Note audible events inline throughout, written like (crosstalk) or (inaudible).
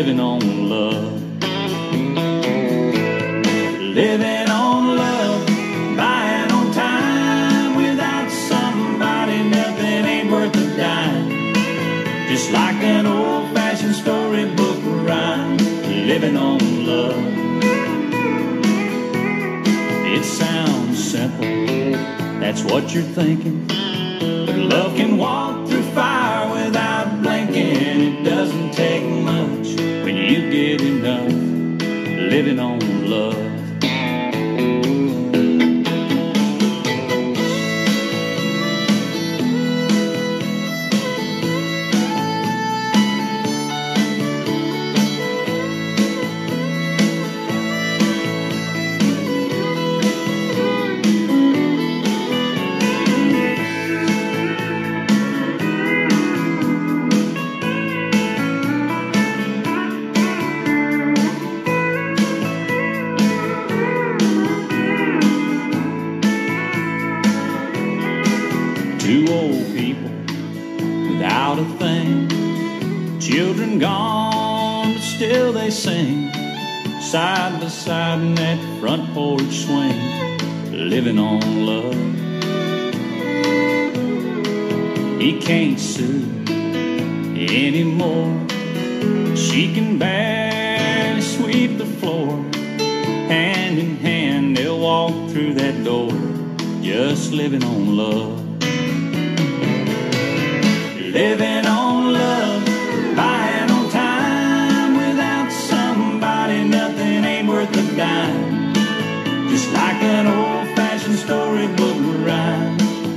living on love. Living on love, buying on time. Without somebody, nothing ain't worth a dime. Just like an old fashioned storybook rhyme. Living on love. It sounds simple, that's what you're thinking.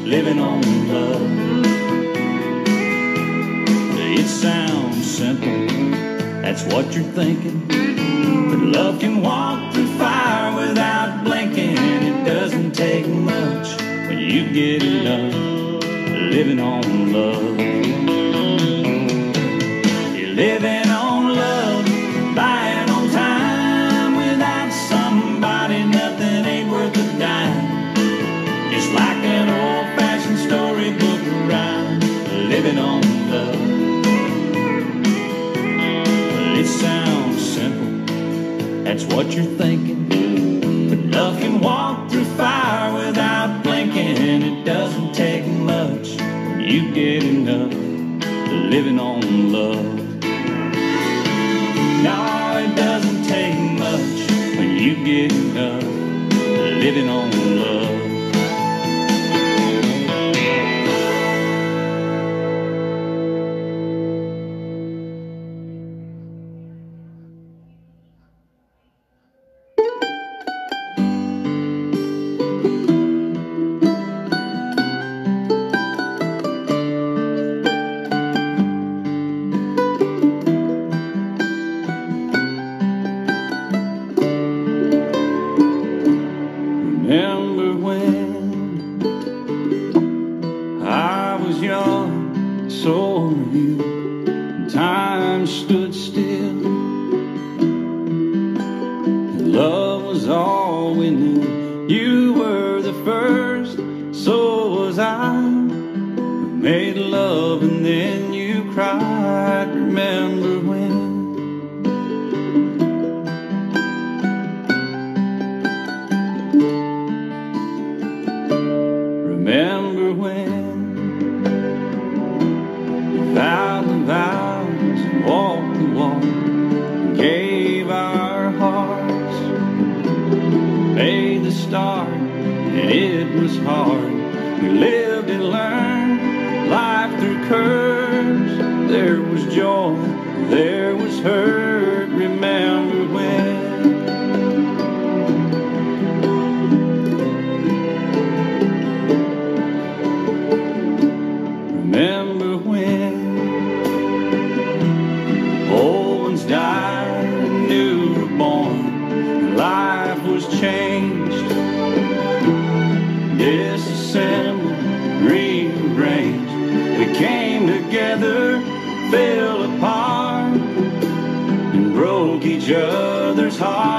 living on love. It sounds simple, that's what you're thinking. But love can walk through fire without blinking. It doesn't take much when you get it done. living on love. that's what you're thinking. But love can walk through fire without blinking. It doesn't take much when you get enough living on love. No, it doesn't take much when you get enough living on changed, disassembled, rearranged. We came together, fell apart, and broke each other's hearts.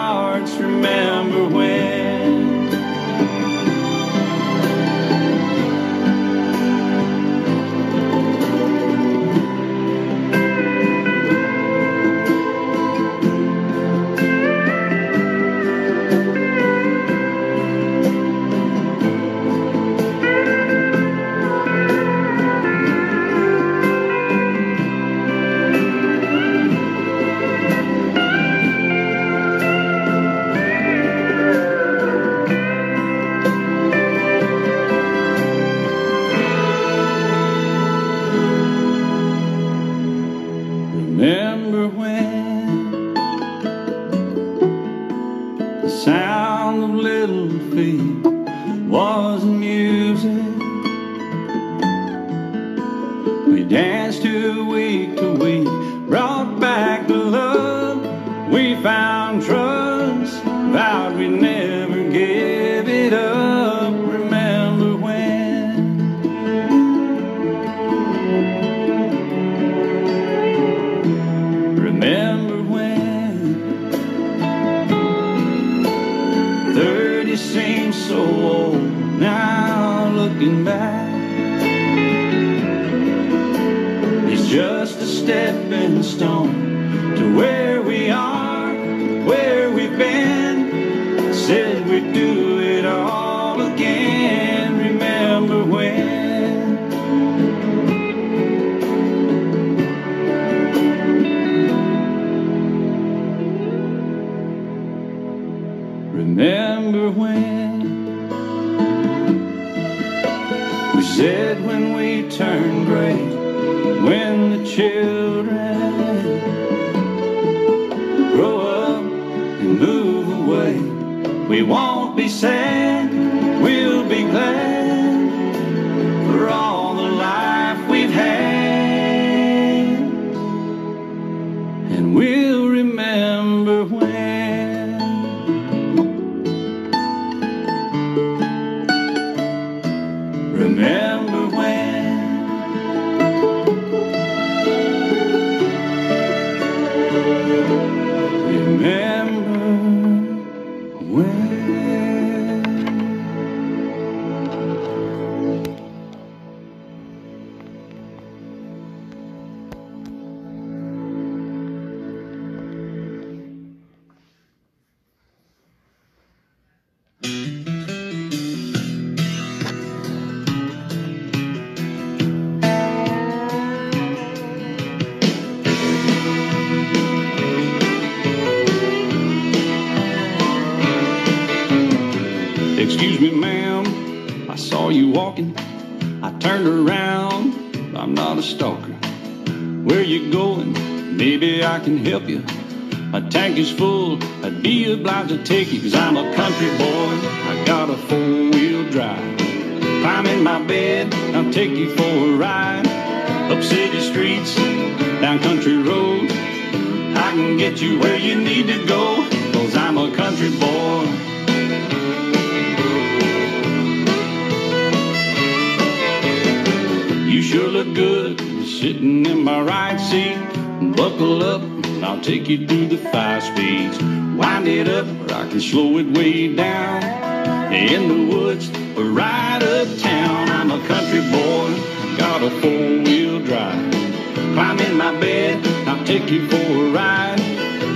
Can help you. My tank is full, I'd be obliged to take you, cause I'm a country boy. I got a four wheel drive. Climb in my bed, I'll take you for a ride. Up city streets, down country roads. I can get you where you need to go, cause I'm a country boy. Take you through the five speeds. Wind it up, or I can slow it way down. In the woods, or right uptown. I'm a country boy, got a four wheel drive. Climb in my bed, I'll take you for a ride.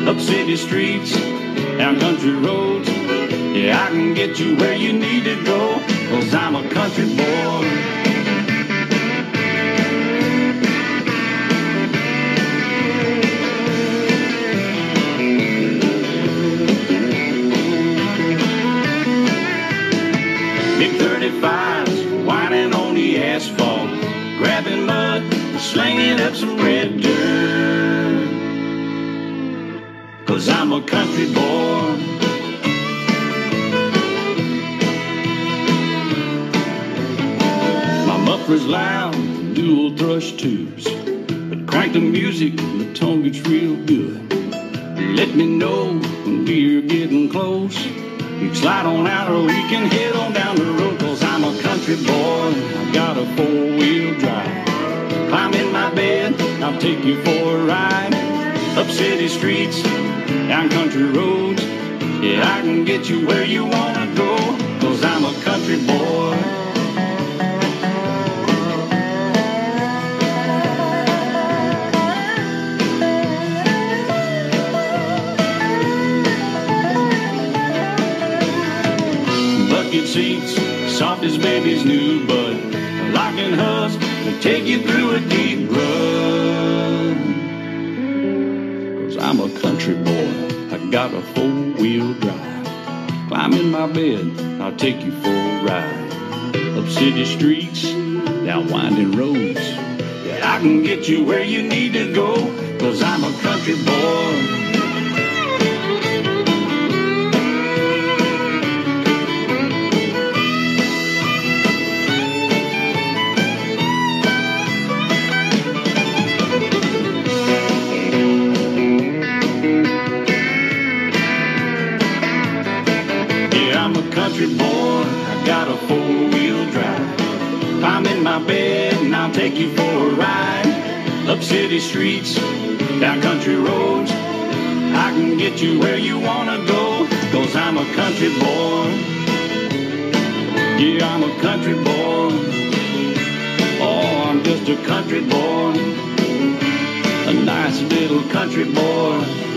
Up city streets, down country roads. Yeah, I can get you where you need to go, seats, soft as baby's new bud. Locking husk to take you through a deep run. Cause I'm a country boy, I got a four-wheel drive. Climb in my bed, I'll take you for a ride. Up city streets, down winding roads. Yeah, I can get you where you need to go, cause I'm a country boy. streets, down country roads. I can get you where you wanna go, cause I'm a country boy. Yeah, I'm a country boy. Oh, I'm just a country boy. A nice little country boy.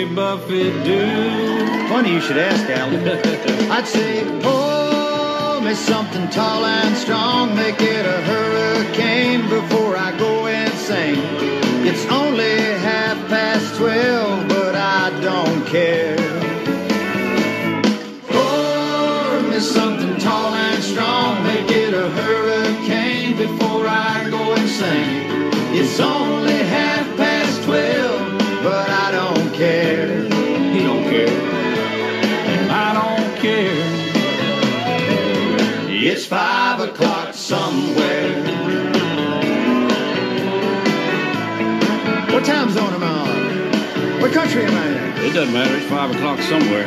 Jimmy Buffett do? Funny you should ask, Al. (laughs) I'd say, pour me something tall and strong, make it a hurricane before I go insane. It's only half past twelve, but I don't care. Pour me something tall and strong, make it a hurricane before I go insane. It's only half country am I in? It doesn't matter. It's five o'clock somewhere.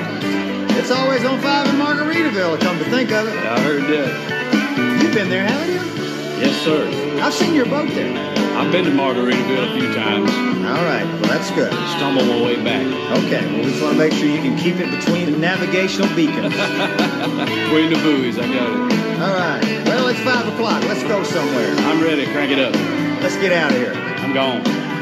It's always on five in Margaritaville, come to think of it. I heard that. You've been there, haven't you? Yes, sir. I've seen your boat there. I've been to Margaritaville a few times. All right, well, that's good. Stumbled my way back. Okay, well, we just want to make sure you can keep it between the navigational beacons. (laughs) Between the buoys, I got it. All right, well, it's five o'clock. Let's go somewhere. I'm ready. Crank it up. Let's get out of here. I'm gone.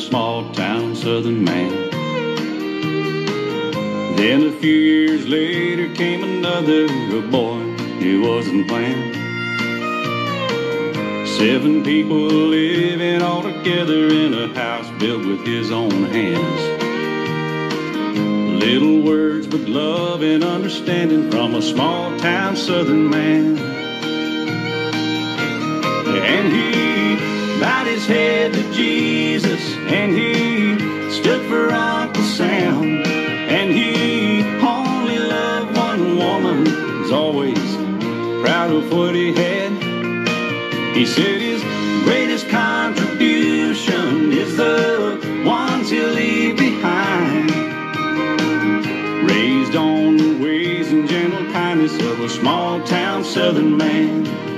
Small town southern man. Then a few years later came another a boy who wasn't planned. Seven people living all together in a house built with his own hands. Little words, but love and understanding from a small town southern man. And he his head to Jesus, and he stood for Uncle Sam. And he only loved one woman, was always proud of what he had. He said his greatest contribution is the ones he'll leave behind. Raised on the ways and gentle kindness of a small town southern man.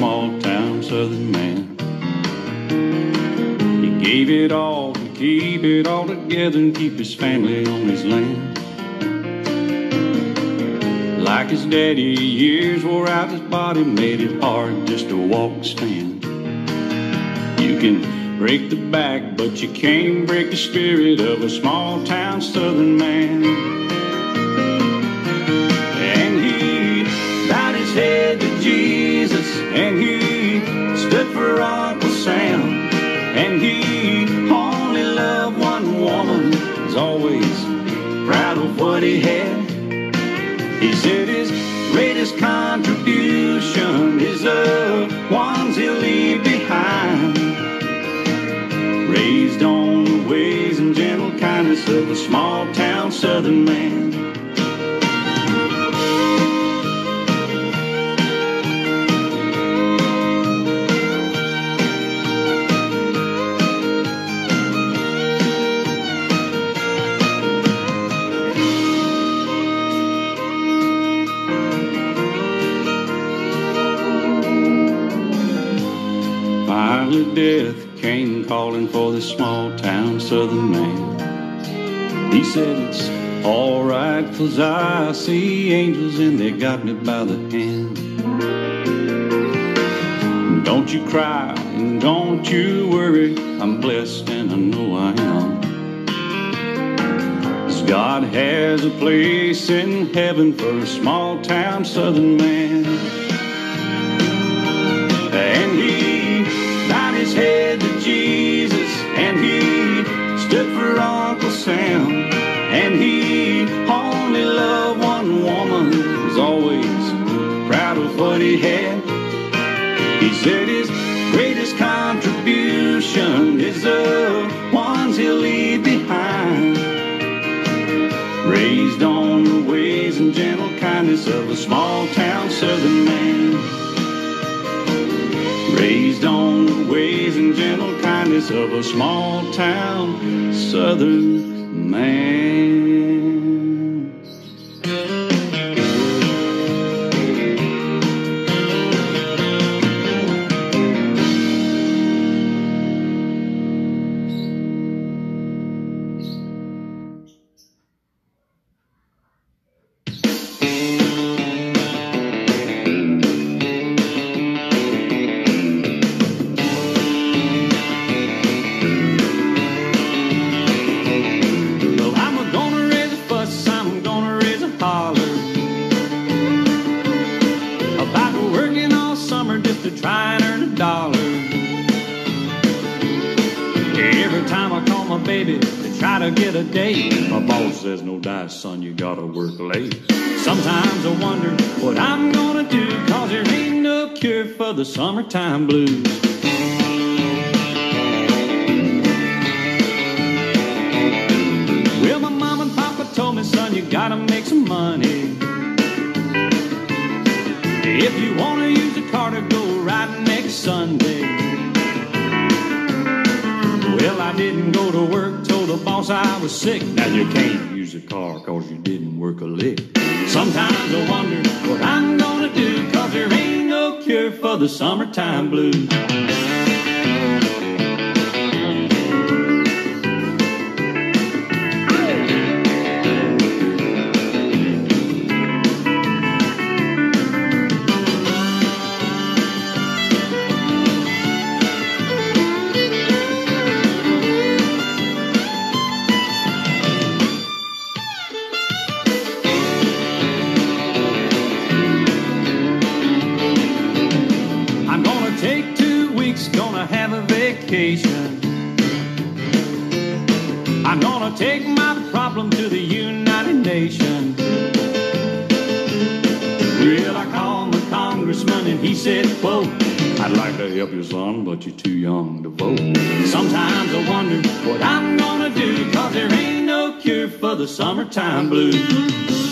Small town southern man. He gave it all to keep it all together and keep his family on his land. Like his daddy, years wore out his body, made it hard just to walk stand. You can break the back, but you can't break the spirit of a small town southern man. and he stood for Uncle Sam, and he only loved one woman, was always proud of what he had. He said his greatest contribution is the ones he'll leave behind. Raised on the ways and gentle kindness of a small town southern man. Death came calling for this small town southern man. He said, It's alright, cause I see angels and they got me by the hand. Don't you cry and don't you worry, I'm blessed and I know I am. 'Cause God has a place in heaven for a small town southern man. And And he only loved one woman, was always proud of what he had. He said his greatest contribution is the ones he'll leave behind. Raised on the ways and gentle kindness of a small town southern man. Raised on the ways and gentle kindness of a small town southern man. Summertime blues. I'd like to help you, son, but you're too young to vote. Sometimes I wonder what I'm gonna do, cause there ain't no cure for the summertime blues.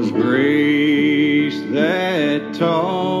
Was grace that taught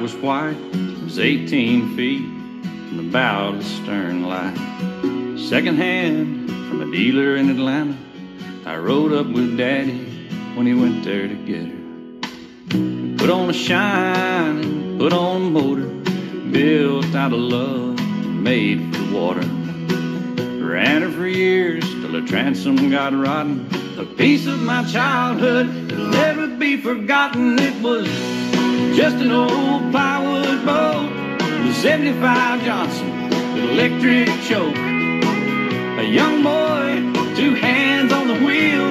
was white. It was 18 feet from the bow to the stern light. Second hand from a dealer in Atlanta. I rode up with Daddy when he went there to get her. Put on a shine, put on a motor, built out of love, made for water. Ran her for years till the transom got rotten. A piece of my childhood that'll never be forgotten. It was just an old plywood boat a 75 Johnson with electric choke. A young boy, two hands on the wheel.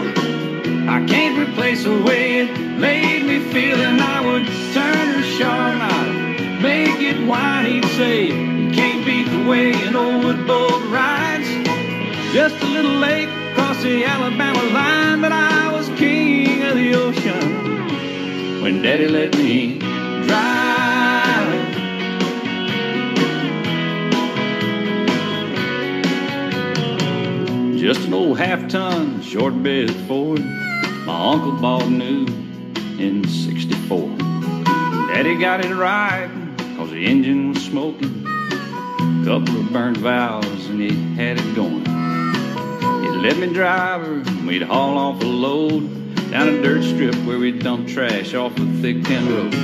I can't replace the way it made me feel, and I would turn her sharp I'd make it whine. He'd say, You can't beat the way an old wood boat rides. Just a little late across the Alabama line, but I was king of the ocean when Daddy let me drive. Just an old half ton short bed Ford my uncle bought new in 64. Daddy got it right cause the engine was smoking. a Couple of burnt valves and he had it going. He'd let me drive her and we'd haul off a load down a dirt strip where we'd dump trash off a thick tin road.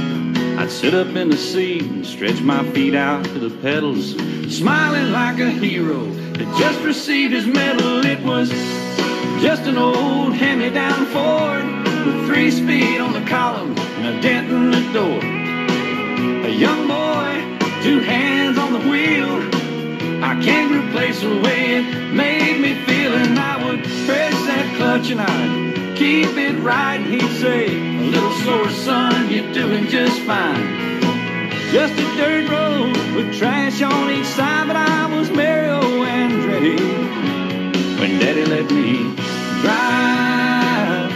I'd sit up in the seat and stretch my feet out to the pedals, smiling like a hero. That just received his medal. It was just an old hand-me-down Ford with three speed on the column and a dent in the door. A young boy, two hands on the wheel. I can't replace the way it made me feel, and I would press that clutch and I'd keep it right. He'd say, "A little slower, son, you're doing just fine." Just a dirt road with trash on each side, but I was Mario When Daddy let me drive.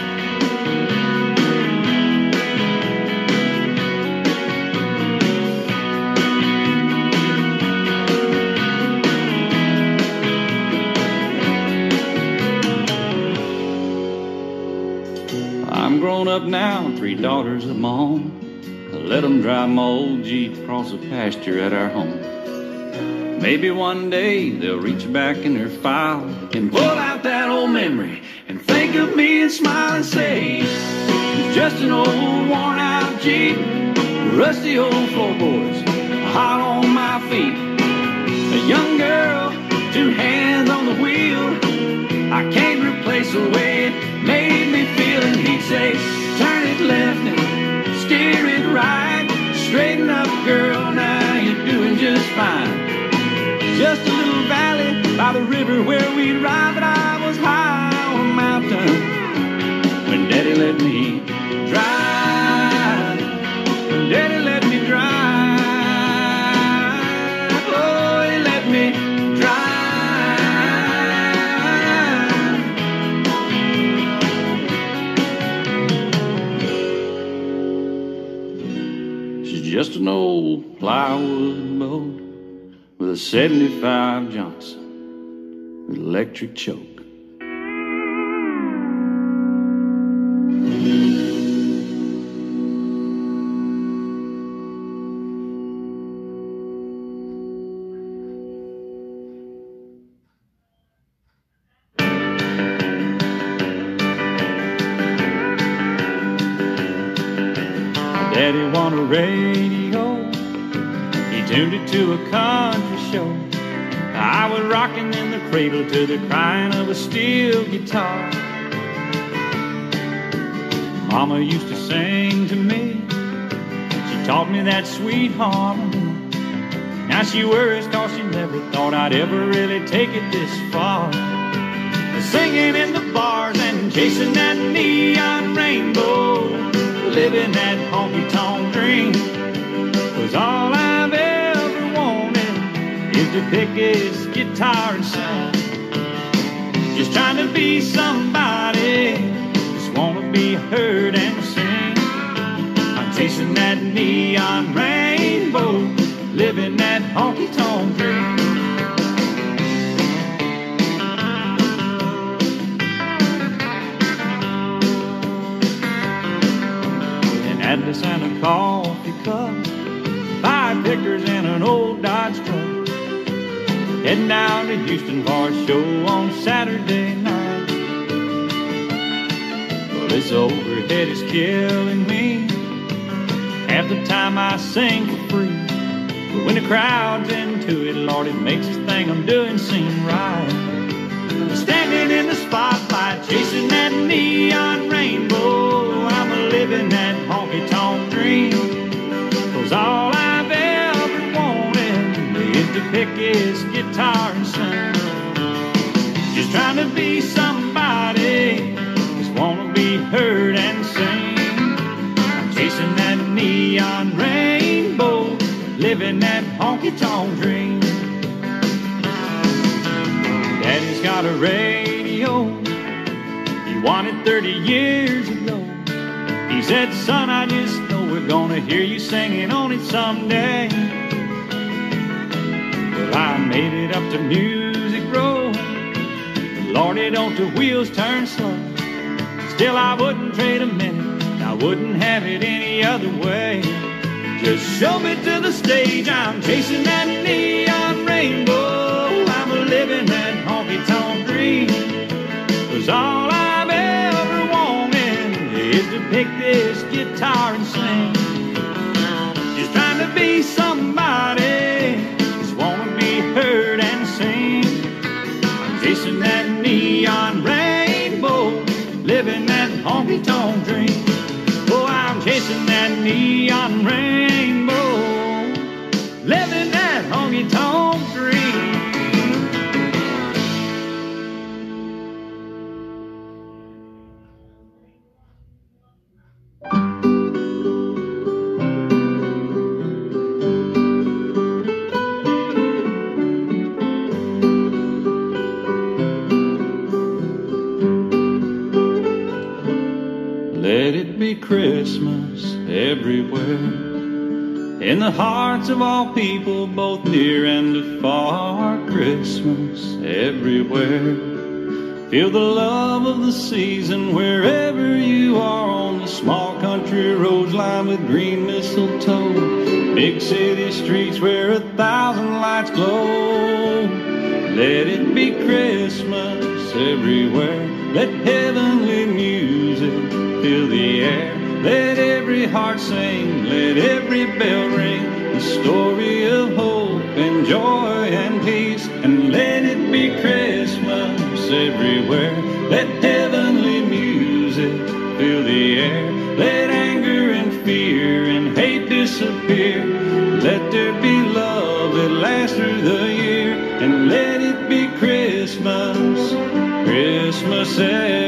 I'm grown up now, three daughters of own. I let 'em drive my old Jeep across the pasture at our home. Maybe one day they'll reach back in their file and pull out that old memory and think of me and smile and say, just an old worn out Jeep, rusty old floorboards, hot on my feet. A young girl, two hands on the wheel. I can't replace the way it made me feel. And he'd say, turn it left and steer it right. Straighten up, girl, now you're doing just fine. Just a little valley by the river where we'd ride, but I was high on a mountain when Daddy let me drive. Daddy let me drive. Oh, he let me drive. She's just an old plywood with a 75 Johnson electric choke. Daddy want a radio. He tuned it to a country I was rocking in the cradle to the crying of a steel guitar. Mama used to sing to me. She taught me that sweet harmony. Now she worries cause she never thought I'd ever really take it this far. Singing in the bars and chasing that neon rainbow. Living that honky tonk dream was all I've ever to pick his guitar and sing. Just trying to be somebody, just wanna be heard and sing. I'm chasing that neon rainbow, living that honky tonk dream. Atlas and a coffee cup, Heading down to Houston for a show on Saturday night. Well, this overhead is killing me. Half the time I sing for free. But when the crowd's into it, Lord, it makes this thing I'm doing seem right. Standing in the spotlight, chasing that neon rainbow. I'm living that honky tonk dream. Pick his guitar and sing. Just trying to be somebody, just wanna be heard and seen. I'm chasing that neon rainbow, living that honky tonk dream. Daddy's got a radio. He wanted 30 years ago. He said, son, I just know we're gonna hear you singing on it someday. I made it up to Music Row. Lordy, don't the wheels turn slow. Still, I wouldn't trade a minute. I wouldn't have it any other way. Just show me to the stage. I'm chasing that neon rainbow. I'm a living that honky tonk dream. Cause all I've ever wanted is to pick this guitar and sing. Just trying to be somebody. Neon rainbow, living that honky tonk dream. Let it be Christmas everywhere. In the hearts of all people, both near and afar, Christmas everywhere. Feel the love of the season wherever you are on the small country roads lined with green mistletoe. Big city streets where a thousand lights glow. Let it be Christmas everywhere. Let heavenly music fill the air. Let every heart sing, let every bell ring. The story of hope and joy and peace. And let it be Christmas everywhere. Let heavenly music fill the air. Let anger and fear and hate disappear. Let there be love that lasts through the year. And let it be Christmas, Christmas everywhere.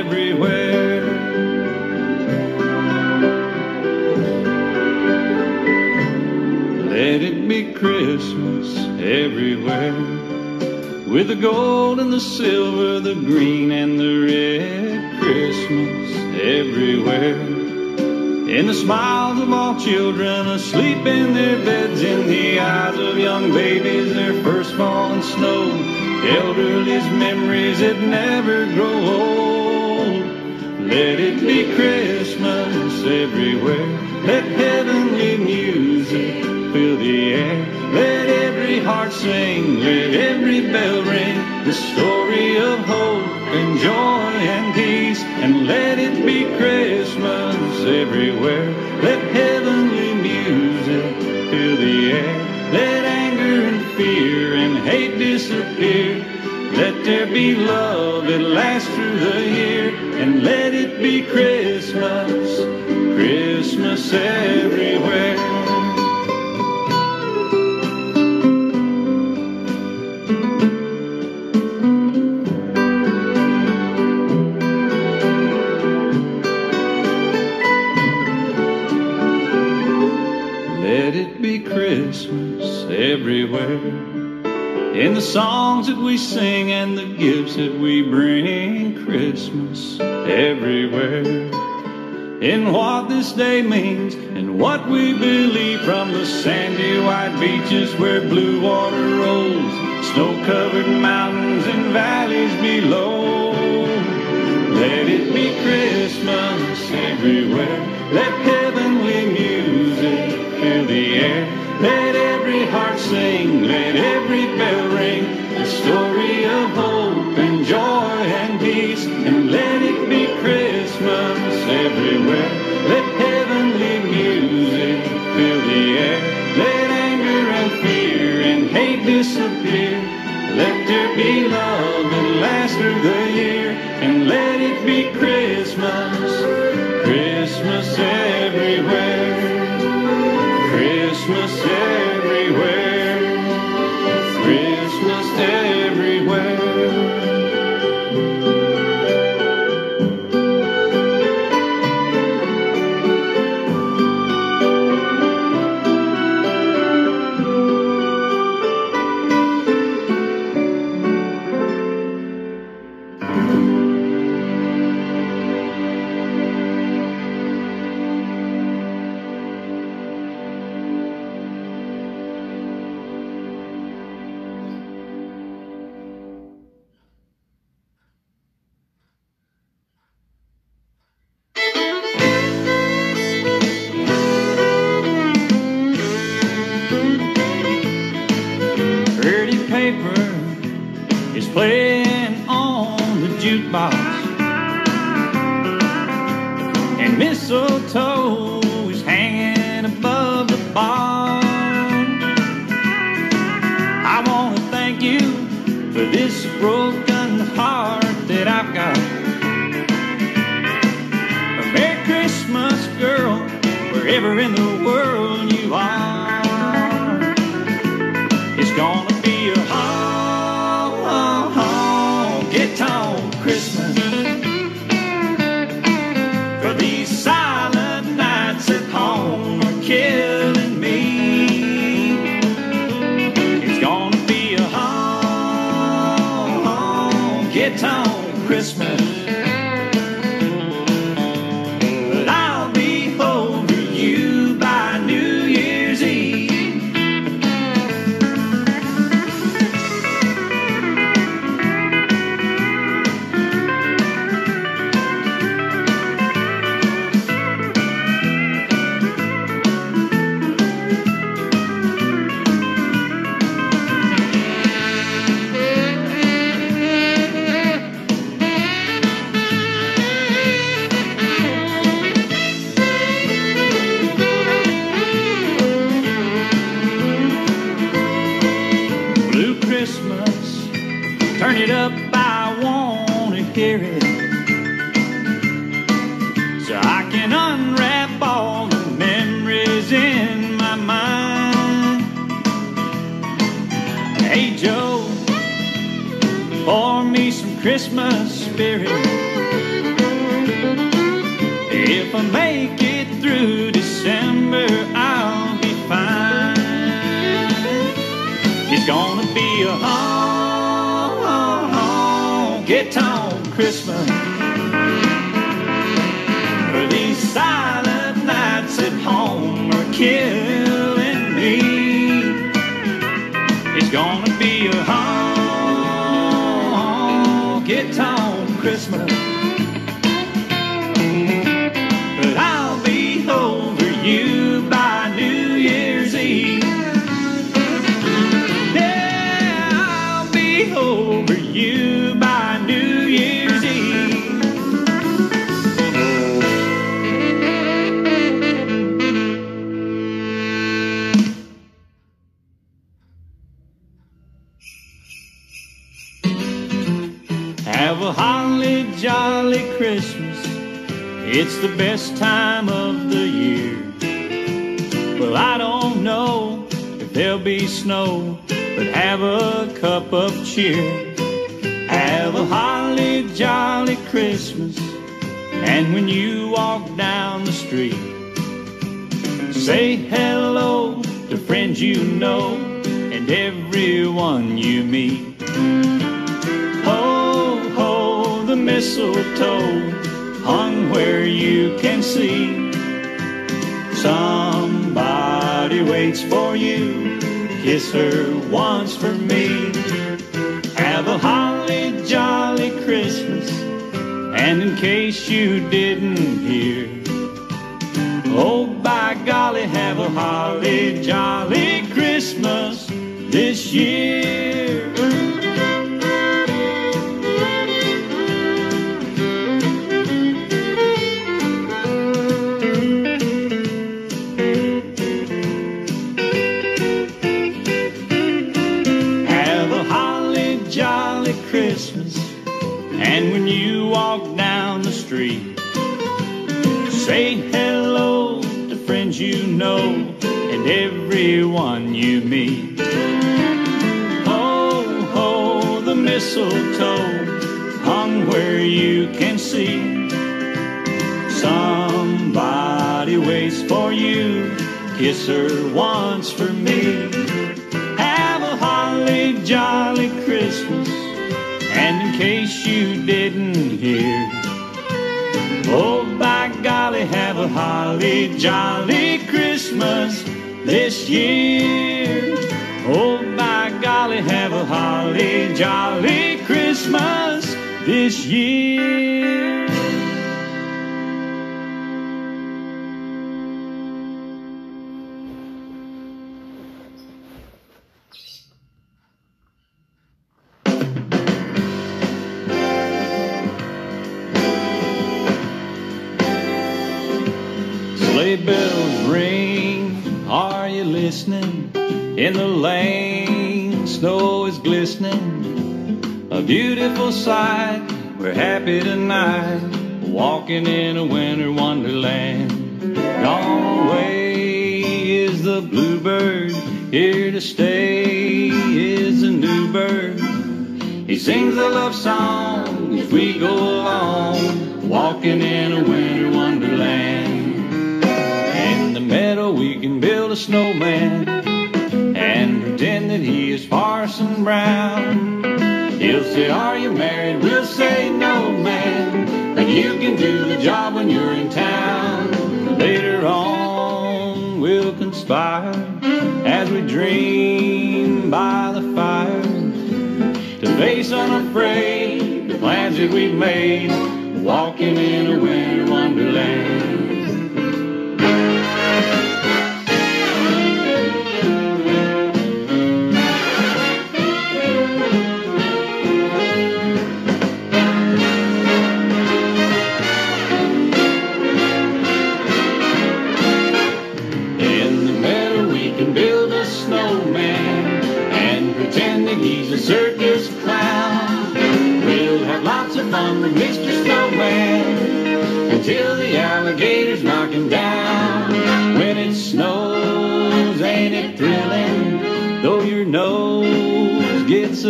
Everywhere. With the gold and the silver, the green and the red. Christmas everywhere. In the smiles of all children asleep in their beds, in the eyes of young babies, their first falling snow. Elderly's memories that never grow old. Let it be Christmas everywhere. Let heavenly every heart sing, let every bell ring. The story of hope and joy and peace. And let it be Christmas everywhere. Let heavenly music fill the air. Let anger and fear and hate disappear. Let there be love that lasts through the year. And let it be Christmas below. Christmas If I make it through December, I'll be fine. It's gonna be a honky tonk Christmas. For these silent nights at home are killing me. It's gonna be a honky tonk Christmas. It's the best time of the year. Well, I don't know if there'll be snow, but have a cup of cheer. Have a holly jolly Christmas. And when you walk down the street, say hello to friends you know and everyone you meet. Ho, ho, the mistletoe hung where you can see. Somebody waits for you. Kiss her once for me. Have a holly jolly Christmas. And in case you didn't hear, oh by golly, have a holly jolly Christmas this year. Know and everyone you meet. Ho, ho, the mistletoe hung where you can see. Somebody waits for you. Kiss her once for me. Have a holly jolly Christmas. And in case you didn't hear, oh by golly, have a holly jolly Christmas this year. Oh by golly, have a holly jolly Christmas this year. Listening? In the lane, snow is glistening. A beautiful sight, we're happy tonight, walking in a winter wonderland. Gone away is the bluebird, here to stay is the new bird. He sings a love song as we go along, walking in a winter wonderland. Can build a snowman and pretend that he is Parson Brown. He'll say, Are you married? We'll say, No, man. But you can do the job when you're in town. Later on, we'll conspire as we dream by the fire to face unafraid the plans that we've made, walking in a winter wonderland.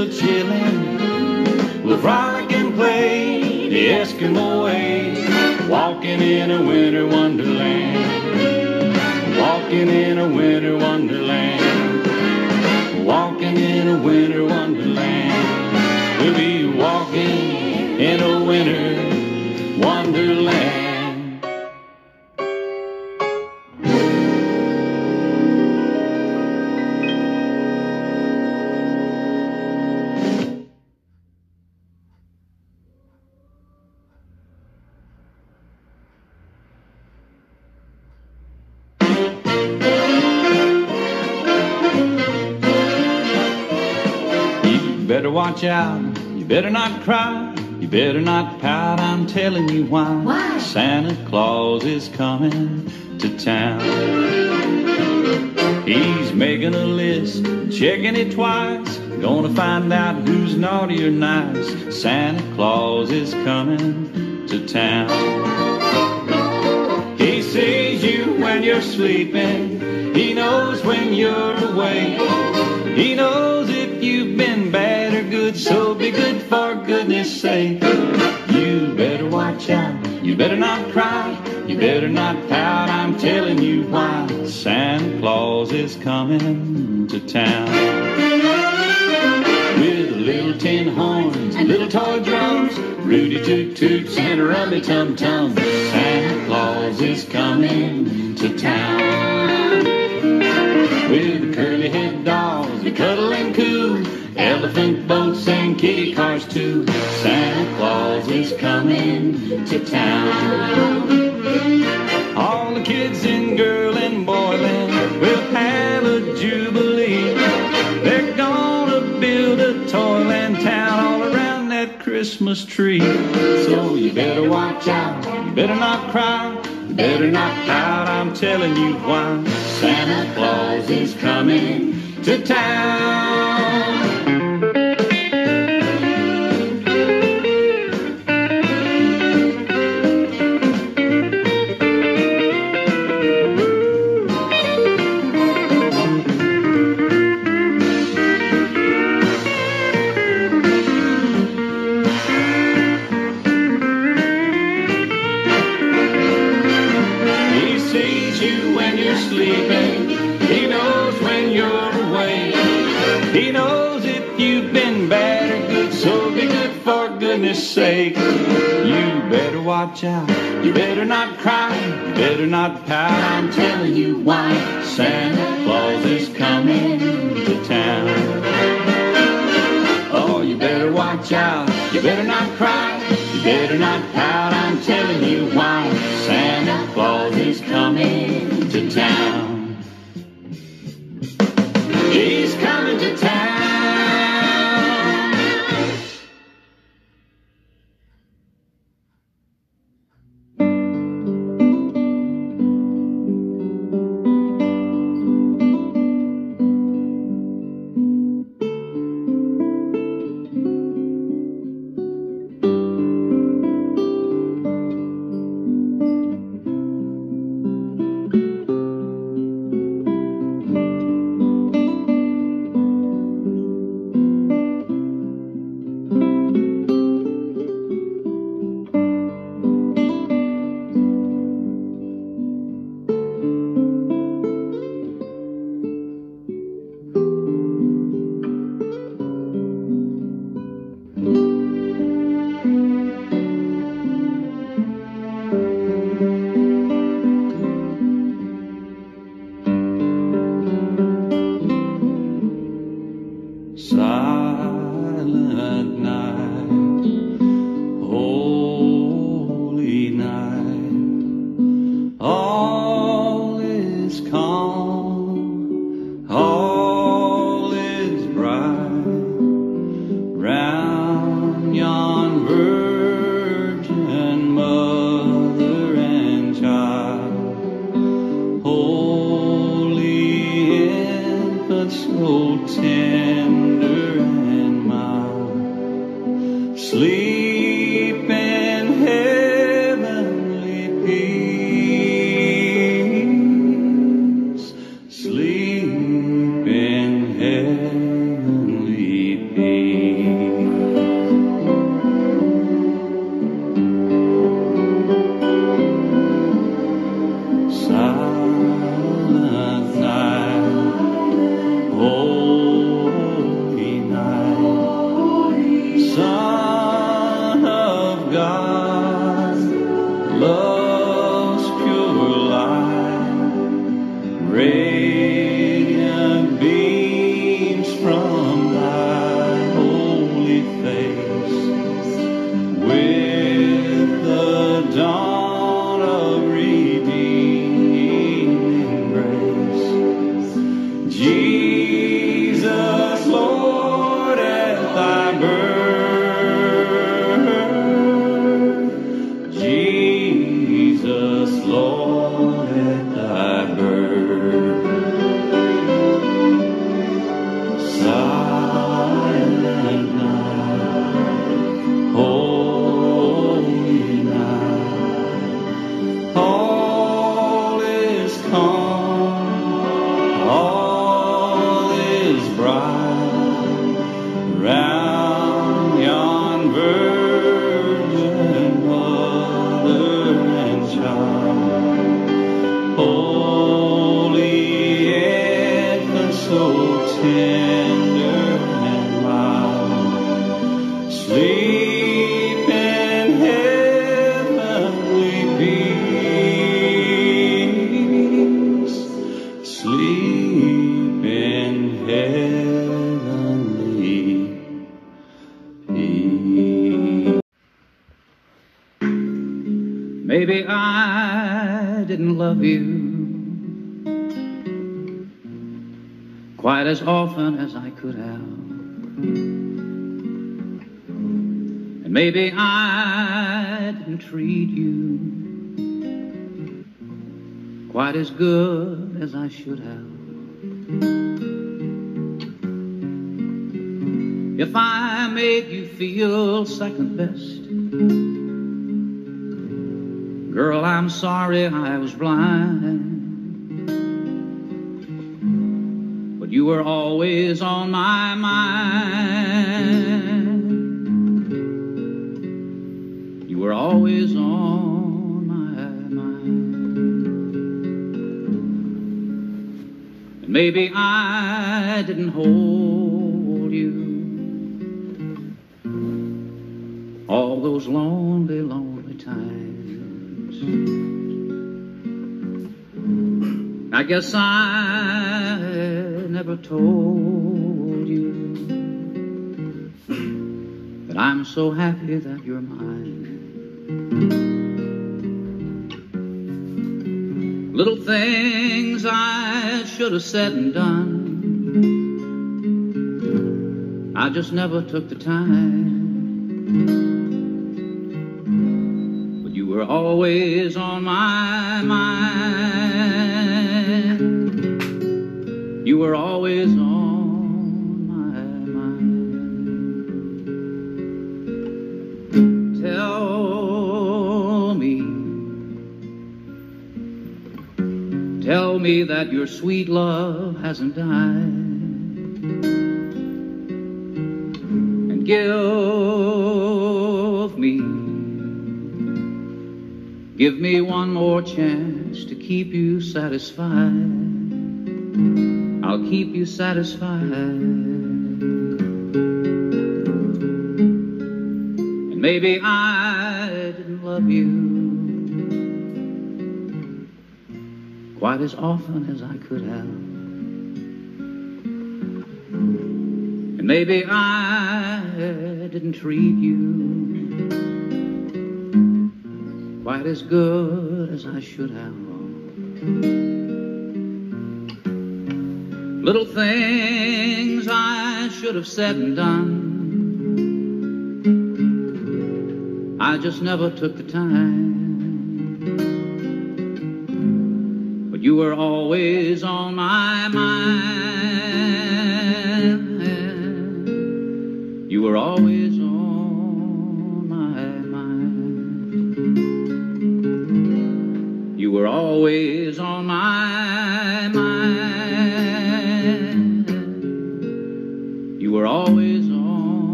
A chillin', we'll frolic and play the Eskimo way, walking in a winter wonderland. Walking in a winter wonderland. Walking in a winter wonderland. We'll be walking in a winter wonderland. Watch out. You better not cry. You better not pout. I'm telling you why. Why? Santa Claus is coming to town. He's making a list, checking it twice. Gonna find out who's naughty or nice. Santa Claus is coming to town. He sees you when you're sleeping. He knows when you're awake. He knows if you've been bad good, so be good for goodness sake. You better watch out. You better not cry. You better not pout. I'm telling you why. Santa Claus is coming to town. With little tin horns and little toy drums, Rudy toot toots and rummy tum tum. Santa Claus is coming to town. With curly head dolls that cuddle and coo, elephant and kitty cars too. Santa Claus is coming to town. All the kids in girl and boyland will have a jubilee. They're gonna build a toyland town all around that Christmas tree. So you better watch out, you better not cry, you better not pout. I'm telling you why. Santa Claus is coming to town. Goodness sake. You better watch out. You better not cry. You better not pout. I'm telling you why. Santa Claus is coming to town. Oh, you better watch out. You better not cry. You better not pout. I'm telling you why. Lord, Sorry I was blind. But you were always on my mind. You were always on my mind. And maybe I didn't hold you all those lonely, lonely times. I guess I never told you that I'm so happy that you're mine. Little things I should have said and done. I just never took the time. But you were always on my mind. You were always on my mind. Tell me, tell me that your sweet love hasn't died. And give me, give me one more chance to keep you satisfied. Keep you satisfied. And maybe I didn't love you quite as often as I could have. And maybe I didn't treat you quite as good as I should have. Little things I should have said and done. I just never took the time.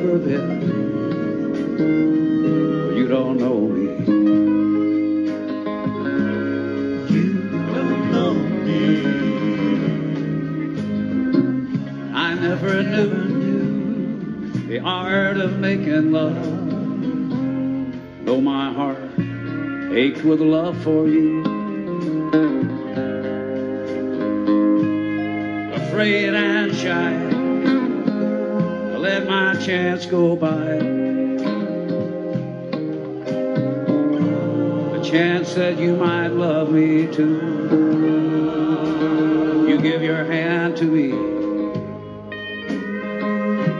ever been. You don't know me. You don't know me. I never knew the art of making love. Though my heart ached with love for you. chance go by. A chance that you might love me too. You give your hand to me,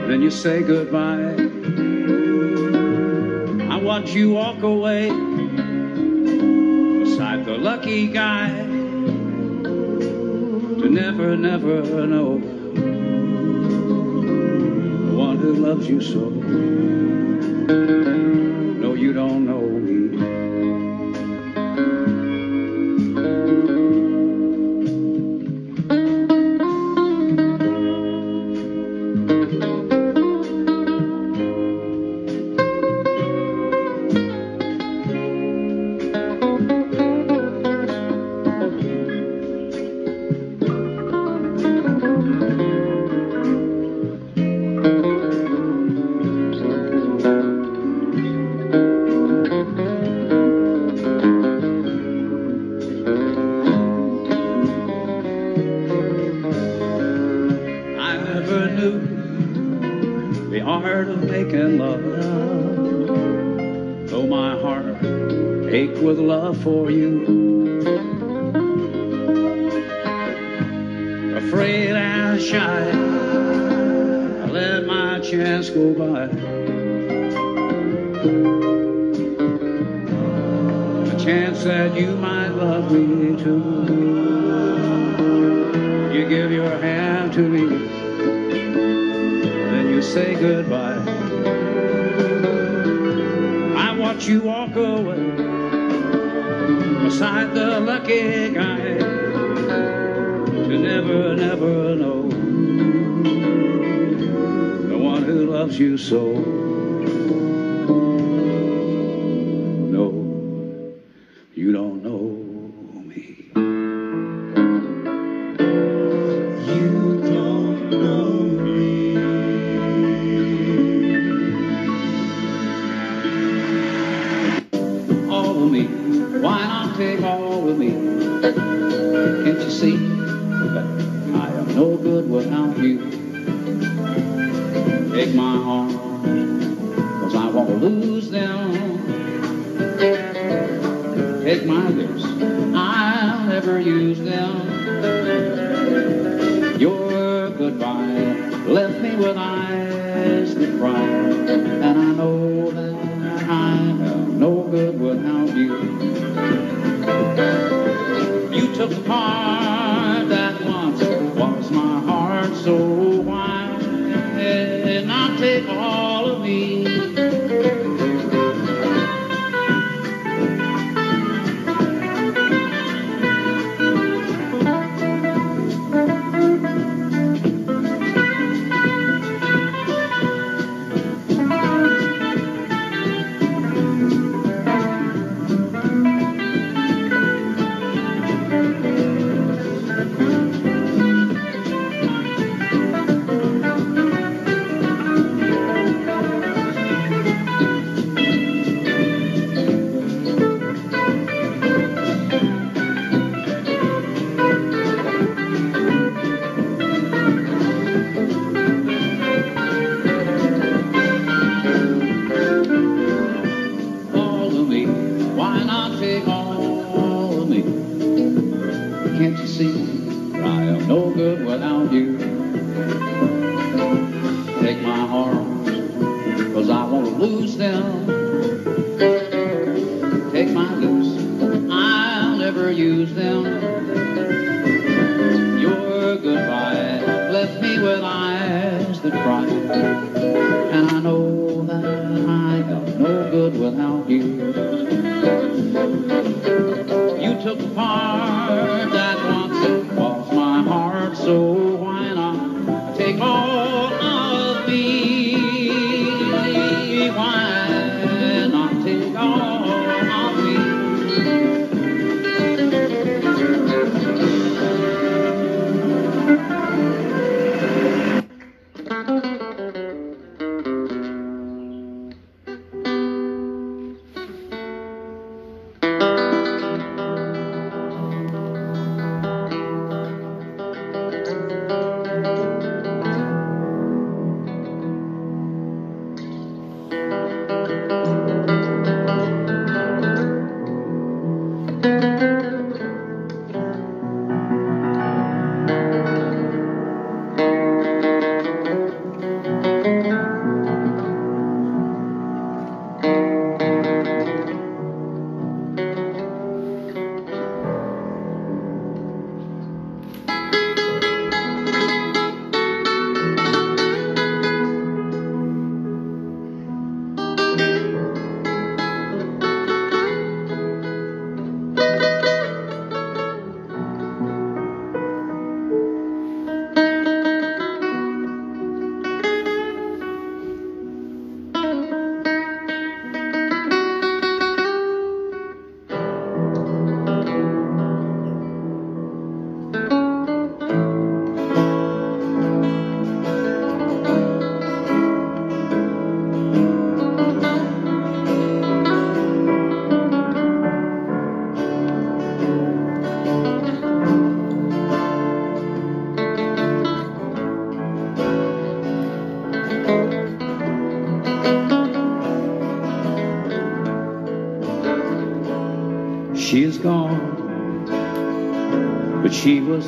then you say goodbye. I watch you walk away beside the lucky guy to never, never know. you so.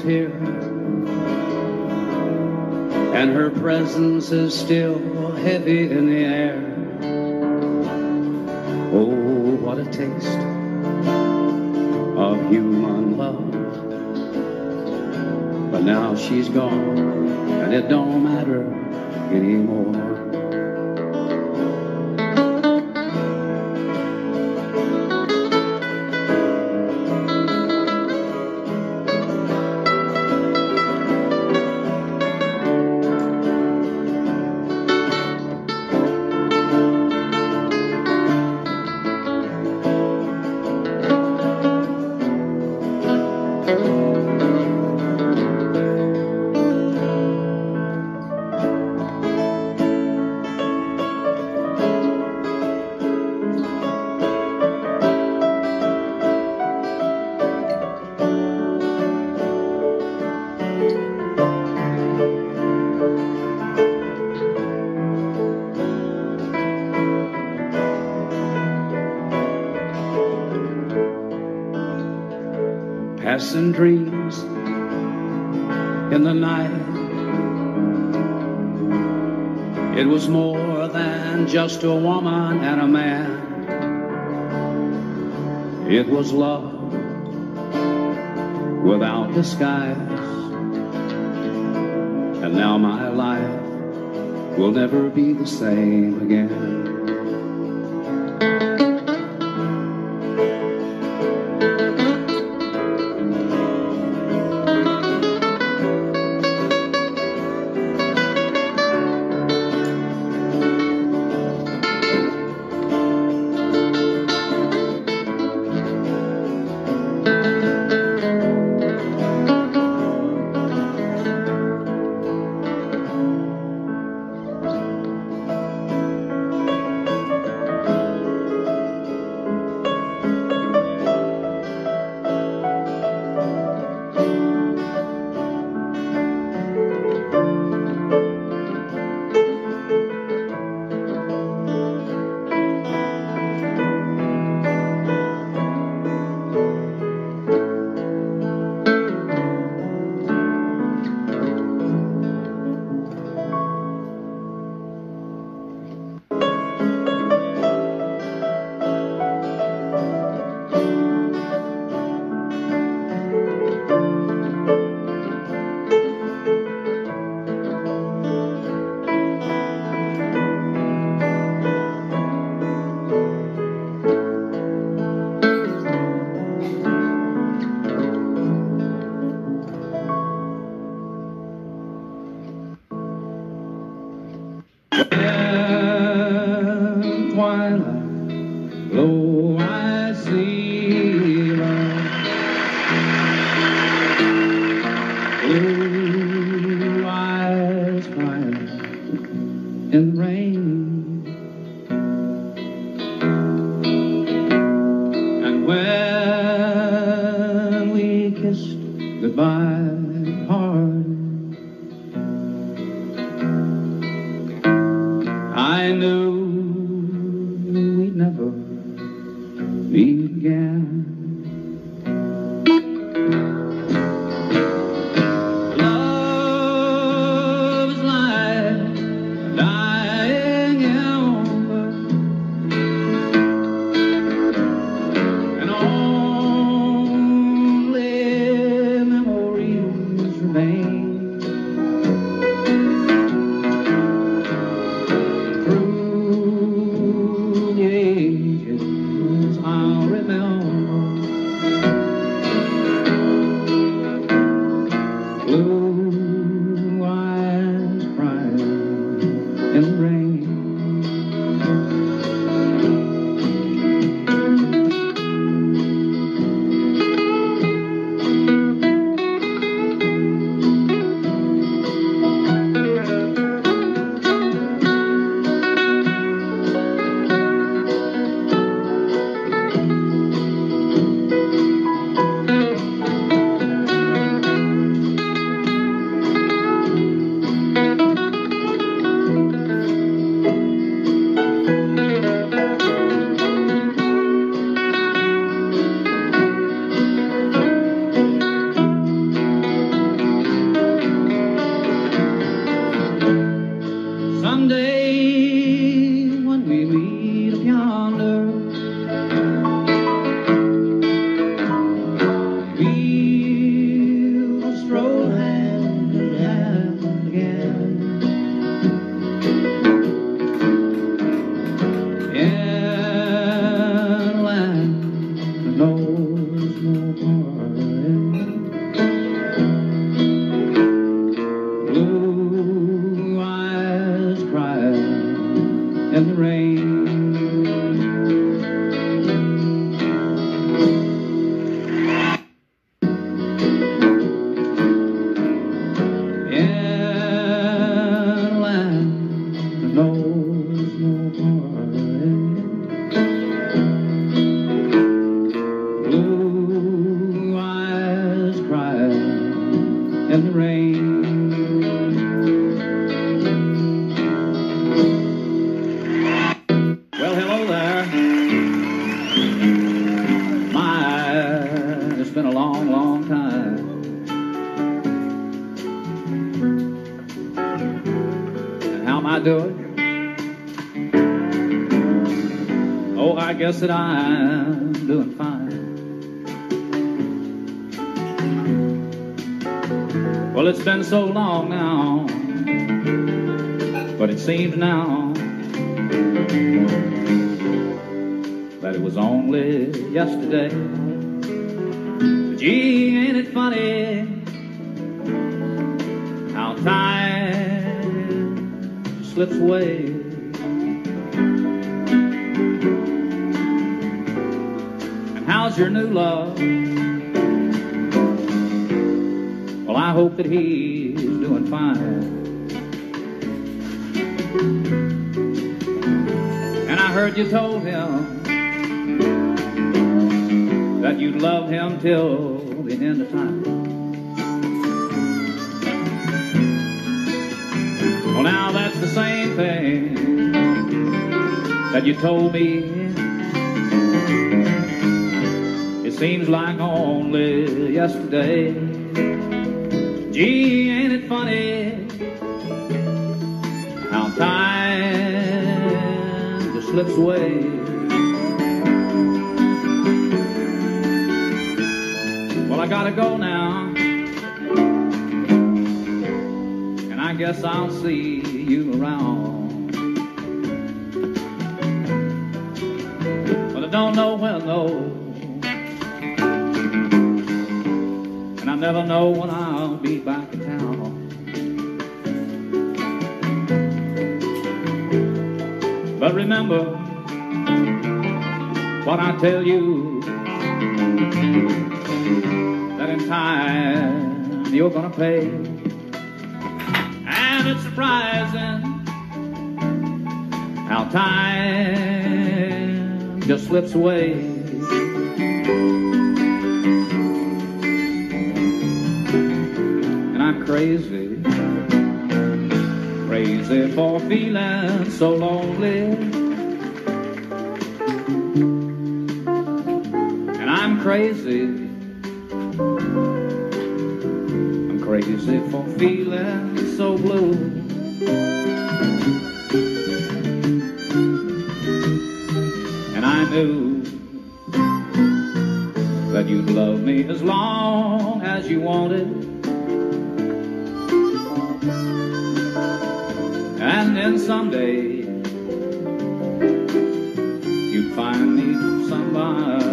Here. And her presence is still heavy in the air. Oh, what a taste of human love. But now she's gone, passing dreams in the night. It was more than just a woman and a man. It was love without disguise. And now my life will never be the same again. That I'm doing fine. Well, it's been so long now, but it seems now that it was only yesterday. But Gee, ain't it funny how time slips away? Your new love? Well, I hope that he's doing fine. And I heard you told him that you'd love him till the end of time. Well, now that's the same thing that you told me. Seems like only yesterday. Gee, ain't it funny how time just slips away? Well, I gotta go now. And I guess I'll see you around. But I don't know when, though. never know when I'll be back in town. But remember what I tell you that in time you're gonna pay. And it's surprising how time just slips away. crazy. Crazy for feeling so lonely. fire.